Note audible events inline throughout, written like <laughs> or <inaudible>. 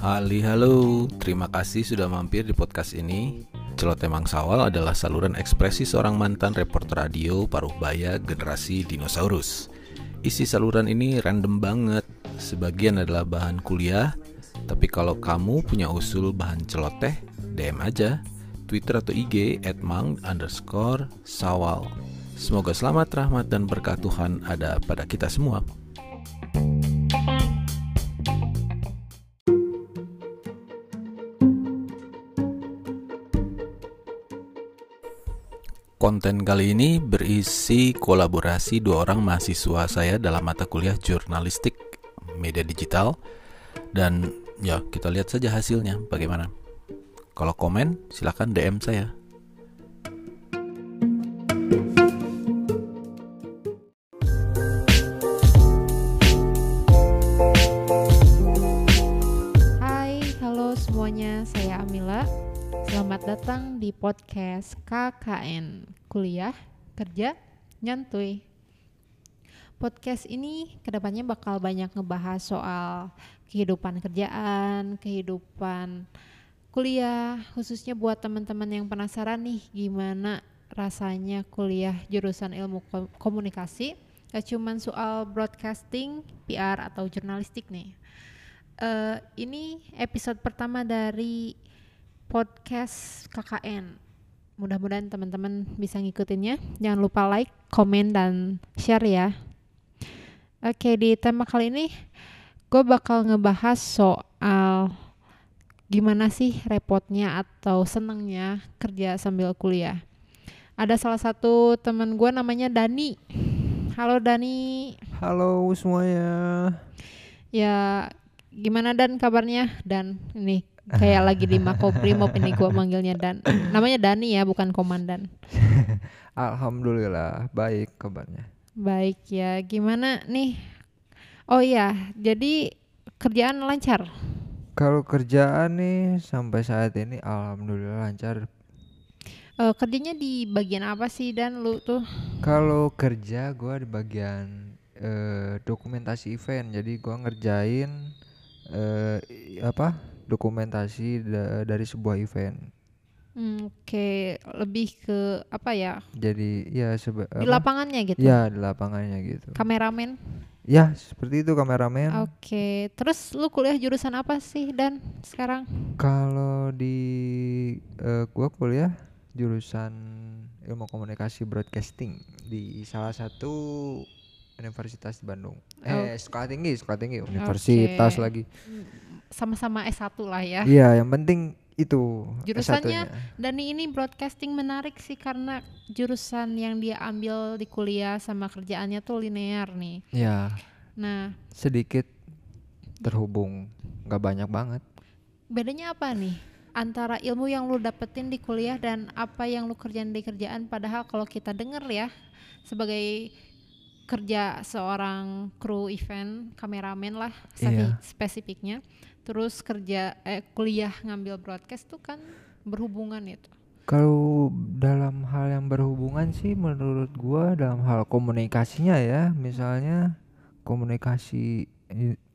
Hali halo, terima kasih sudah mampir di podcast ini. Celoteh Mangsawal adalah saluran ekspresi seorang mantan reporter radio paruh baya generasi dinosaurus. Isi saluran ini random banget, sebagian adalah bahan kuliah, tapi kalau kamu punya usul bahan celoteh, DM aja. Twitter atau IG at mang underscore sawal. Semoga selamat, rahmat, dan berkat Tuhan ada pada kita semua. Konten kali ini berisi kolaborasi dua orang mahasiswa saya dalam mata kuliah jurnalistik media digital dan ya kita lihat saja hasilnya bagaimana. Kalau komen silahkan DM saya. Datang di podcast KKN Kuliah Kerja Nyantuy. Podcast ini ke depannya bakal banyak ngebahas soal kehidupan kerjaan, kehidupan kuliah, khususnya buat teman-teman yang penasaran nih gimana rasanya kuliah jurusan ilmu ko- komunikasi. Gak cuman soal broadcasting, PR atau jurnalistik nih. Eh, ini episode pertama dari podcast KKN. Mudah-mudahan teman-teman bisa ngikutinnya. Jangan lupa like, komen, dan share ya. Oke, di tema kali ini gue bakal ngebahas soal gimana sih repotnya atau senengnya kerja sambil kuliah. Ada salah satu teman gue namanya Dani. Halo Dani. Halo semuanya. Ya, gimana Dan kabarnya? Dan ini kayak lagi di Makobrimob ini gua manggilnya Dan. Namanya Dani ya, bukan komandan. <laughs> Alhamdulillah baik kabarnya. Baik ya, gimana nih? Oh iya, jadi kerjaan lancar. Kalau kerjaan nih sampai saat ini alhamdulillah lancar. Eh, kerjanya di bagian apa sih Dan lu tuh? Kalau kerja gua di bagian eh, dokumentasi event. Jadi gua ngerjain eh, i- apa? Dokumentasi da- dari sebuah event. Hmm, Oke, lebih ke apa ya? Jadi ya seba Di apa? lapangannya gitu. Ya di lapangannya gitu. Kameramen. Ya seperti itu kameramen. Oke, terus lu kuliah jurusan apa sih Dan sekarang? Kalau di eh, gua kuliah jurusan ilmu komunikasi broadcasting di salah satu universitas di Bandung. Eh, sekolah tinggi, sekolah tinggi, universitas Oke. lagi. Sama-sama S1 lah ya. Iya, yang penting itu Jurusannya S1-nya. Dani ini broadcasting menarik sih karena jurusan yang dia ambil di kuliah sama kerjaannya tuh linear nih. Ya, Nah, sedikit terhubung, nggak banyak banget. bedanya apa nih antara ilmu yang lu dapetin di kuliah dan apa yang lu kerjain di kerjaan padahal kalau kita denger ya sebagai kerja seorang kru event, kameramen lah Iya. spesi- spesifiknya. Terus kerja eh, kuliah ngambil broadcast tuh kan berhubungan itu. Kalau dalam hal yang berhubungan sih menurut gua dalam hal komunikasinya ya, misalnya komunikasi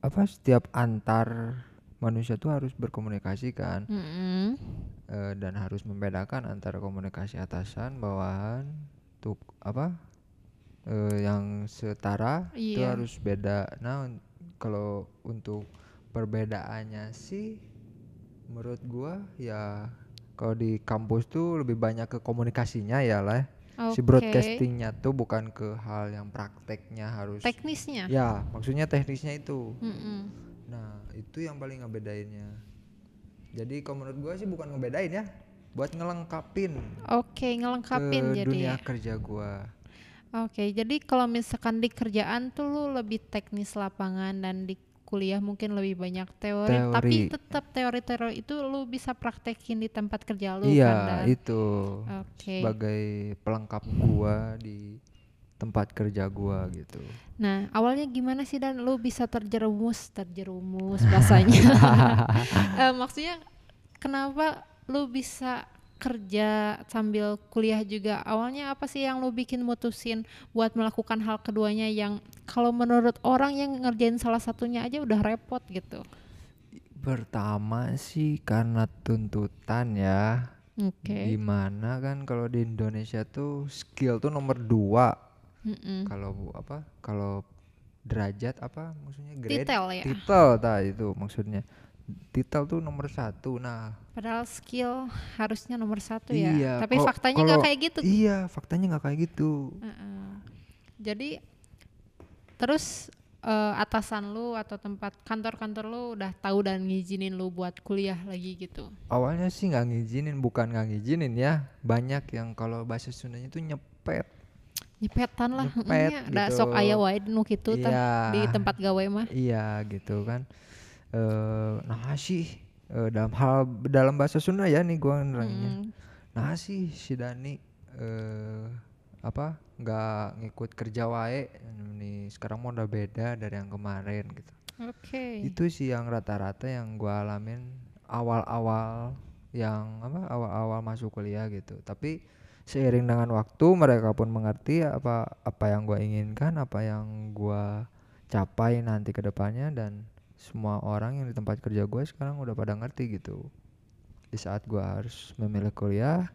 apa setiap antar manusia tuh harus berkomunikasi kan Mm-mm. eh, dan harus membedakan antara komunikasi atasan bawahan tuh apa eh, yang setara itu Iya. harus beda. Nah, un- kalau untuk perbedaannya sih menurut gua ya kalau di kampus tuh lebih banyak ke komunikasinya ya lah. Si Oke. broadcastingnya tuh bukan ke hal yang prakteknya harus teknisnya. Ya, maksudnya teknisnya itu. Mm-mm. Nah, itu yang paling ngebedainnya. Jadi kalau menurut gua sih bukan ngebedain ya, buat ngelengkapin Oke, ngelengkapin ke jadi. dunia kerja gua. Oke, jadi kalau misalkan di kerjaan tuh lu lebih teknis lapangan dan di kuliah mungkin lebih banyak teori, tapi Teori. tetap teori-teori itu lu bisa praktekin di tempat kerja lu iya, kan. Itu Oke. sebagai pelengkap gua di tempat kerja gua gitu. Nah, awalnya gimana sih dan lu bisa terjerumus, terjerumus bahasanya. <laughs> Eh, maksudnya kenapa lu bisa kerja sambil kuliah juga? Awalnya apa sih yang lu bikin mutusin buat melakukan hal keduanya yang kalau menurut orang yang ngerjain salah satunya aja udah repot gitu Pertama sih karena tuntutan ya. oke Di mana kan kalau di Indonesia tuh skill tuh nomor dua. Mm-mm. Kalau bu- apa? Kalau derajat apa maksudnya grade? Titel ya Titel itu maksudnya. Titel tuh nomor satu. Nah padahal skill harusnya nomor satu ya Iya, tapi kalau- faktanya nggak kayak gitu iya faktanya nggak kayak gitu. Heeh. Jadi terus eh, atasan lu atau tempat kantor-kantor lu udah tahu dan ngizinin lu buat kuliah lagi gitu. Awalnya sih nggak ngizinin, bukan nggak ngizinin ya. Banyak yang kalau bahasa Sundanya tuh nyepet. Nyepetan lah, Nyepet gitu. sok aya wae nu tah Iya. di tempat gawe mah. Iya gitu kan. Eh nah sih eh, dalam hal dalam bahasa Sunda ya nih gua nerangnya. Mm, Nah sih si Dani eh apa nggak ngikut kerja wae nih sekarang mau udah beda dari yang kemarin gitu. Oke. Itu sih yang rata-rata yang gua alamin awal-awal yang apa awal-awal masuk kuliah gitu. Tapi seiring dengan waktu mereka pun mengerti apa apa yang gua inginkan, apa yang gua capai nanti ke depannya dan semua orang yang di tempat kerja gue sekarang udah pada ngerti gitu. Di saat gua harus memilih kuliah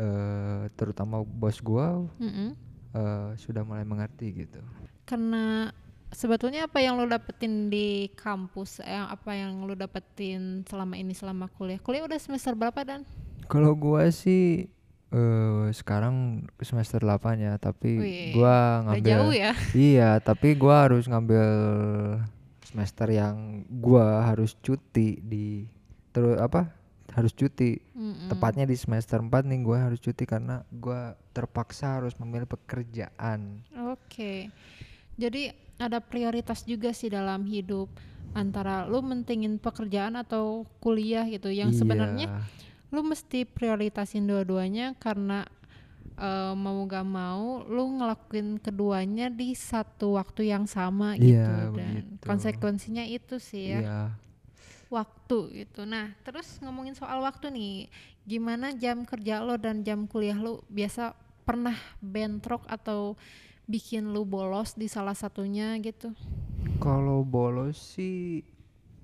eh terutama bos gua Mm-mm. eh sudah mulai mengerti gitu. Karena sebetulnya apa yang lu dapetin di kampus, yang apa yang lu dapetin selama ini selama kuliah? Kuliah udah semester berapa dan? Kalau gua sih eh sekarang semester 8 ya, tapi Wih, gua Udah ngambil jauh ya? Iya, tapi gua harus ngambil semester yang gua harus cuti di terus apa? Harus cuti. Mm-mm. Tepatnya di semester 4 nih gua harus cuti karena gua terpaksa harus memilih pekerjaan. Oke. Jadi ada prioritas juga sih dalam hidup antara lu mentingin pekerjaan atau kuliah gitu yang sebenarnya Iya, lu mesti prioritasin dua-duanya karena eh, mau gak mau lu ngelakuin keduanya di satu waktu yang sama gitu Iya, dan begitu. konsekuensinya itu sih ya Iya. waktu gitu. Nah, terus ngomongin soal waktu nih, gimana jam kerja lo dan jam kuliah lo biasa pernah bentrok atau bikin lu bolos di salah satunya gitu? Kalau bolos sih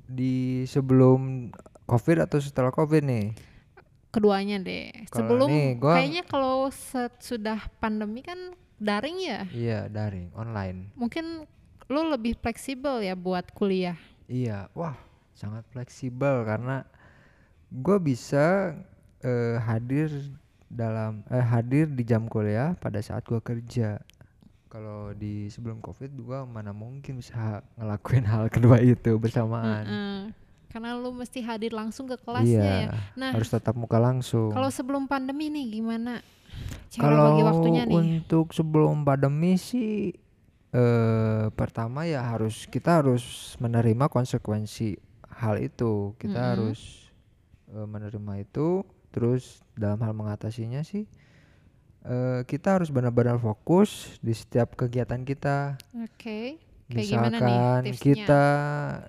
di sebelum Covid atau setelah Covid nih? Keduanya deh. Sebelum nih, gua- kayaknya kalau set- sudah pandemi kan daring ya. Iya, daring, online. Mungkin lu lebih fleksibel ya buat kuliah. Iya, wah sangat fleksibel karena gue bisa eh, hadir dalam eh, hadir di jam kuliah pada saat gue kerja. Kalau di sebelum covid gue mana mungkin bisa ngelakuin <laughs> hal kedua itu bersamaan. Heeh. Karena lu mesti hadir langsung ke kelasnya iya, ya. Nah, harus tatap muka langsung. kalau sebelum pandemi nih gimana? Cara Kalau bagi waktunya nih. untuk sebelum pandemi sih eh pertama ya harus kita harus menerima konsekuensi hal itu. Kita Mm-mm. harus eh, menerima itu terus dalam hal mengatasinya sih eh kita harus benar-benar fokus di setiap kegiatan kita. Oke. Kayak nih Misalkan tipsnya? kita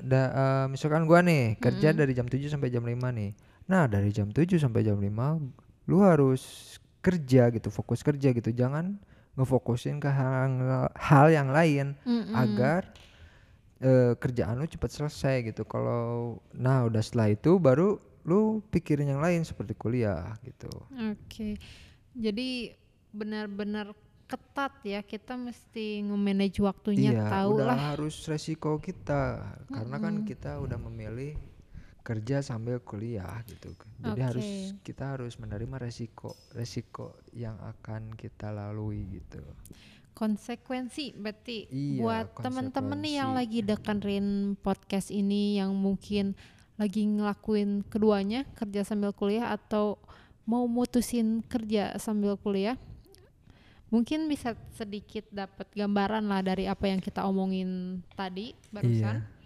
da- eh, misalkan gua nih kerja Mm-mm. dari jam 7 sampai jam 5 nih. Nah, dari jam 7 sampai jam 5 lu harus kerja gitu, fokus kerja gitu. Jangan ngefokusin ke hal, hal yang lain Mm-mm. agar eh, kerjaan lu cepat selesai gitu. Kalau nah udah setelah itu baru lu pikirin yang lain seperti kuliah gitu. Oke. Jadi benar-benar ketat ya kita mesti nge-manage waktunya iya, tahu udah lah. harus resiko kita karena kan kita udah memilih kerja sambil kuliah gitu. Jadi harus Oke. kita harus menerima resiko resiko yang akan kita lalui gitu. Konsekuensi berarti Iya, buat temen-temen nih yang lagi dengerin podcast ini yang mungkin lagi ngelakuin keduanya kerja sambil kuliah atau mau mutusin kerja sambil kuliah mungkin bisa sedikit dapat gambaran lah dari apa yang kita omongin tadi barusan Iya.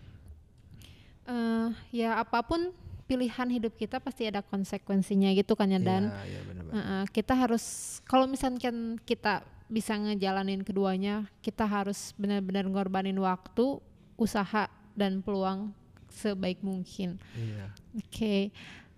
Eh, ya apa pun pilihan hidup kita pasti ada konsekuensinya gitu kan ya dan Iya, iya benar-benar. uh-uh, kita harus kalau misalkan kita bisa ngejalanin keduanya kita harus benar-benar ngorbanin waktu usaha dan peluang sebaik mungkin Iya. oke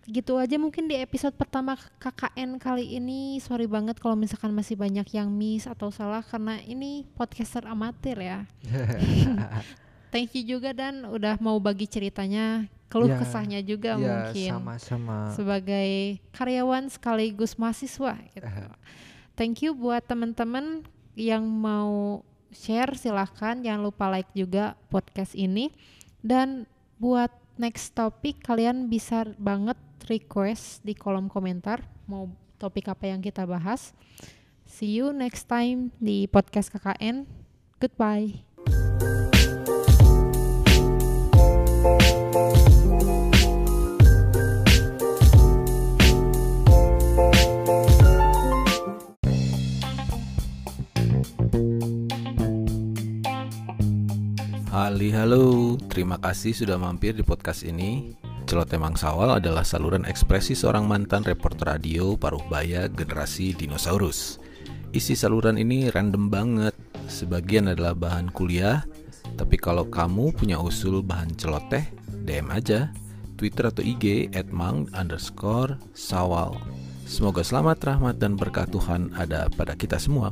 gitu aja mungkin di episode pertama KKN kali ini. Sorry banget kalau misalkan masih banyak yang miss atau salah karena ini podcaster amatir ya. <laughs> Thank you juga dan udah mau bagi ceritanya, keluh Ya, kesahnya juga ya mungkin sama-sama. sebagai karyawan sekaligus mahasiswa gitu. Thank you buat teman-teman yang mau share silahkan jangan lupa like juga podcast ini dan buat next topik kalian bisa banget request di kolom komentar mau topik apa yang kita bahas. See you next time di podcast KKN. Goodbye. Hali halo, terima kasih sudah mampir di podcast ini. Celoteh Mangsawal adalah saluran ekspresi seorang mantan reporter radio paruh baya generasi dinosaurus. Isi saluran ini random banget, sebagian adalah bahan kuliah, tapi kalau kamu punya usul bahan celoteh, DM aja. Twitter atau IG at mang underscore sawal. Semoga selamat, rahmat, dan berkah Tuhan ada pada kita semua.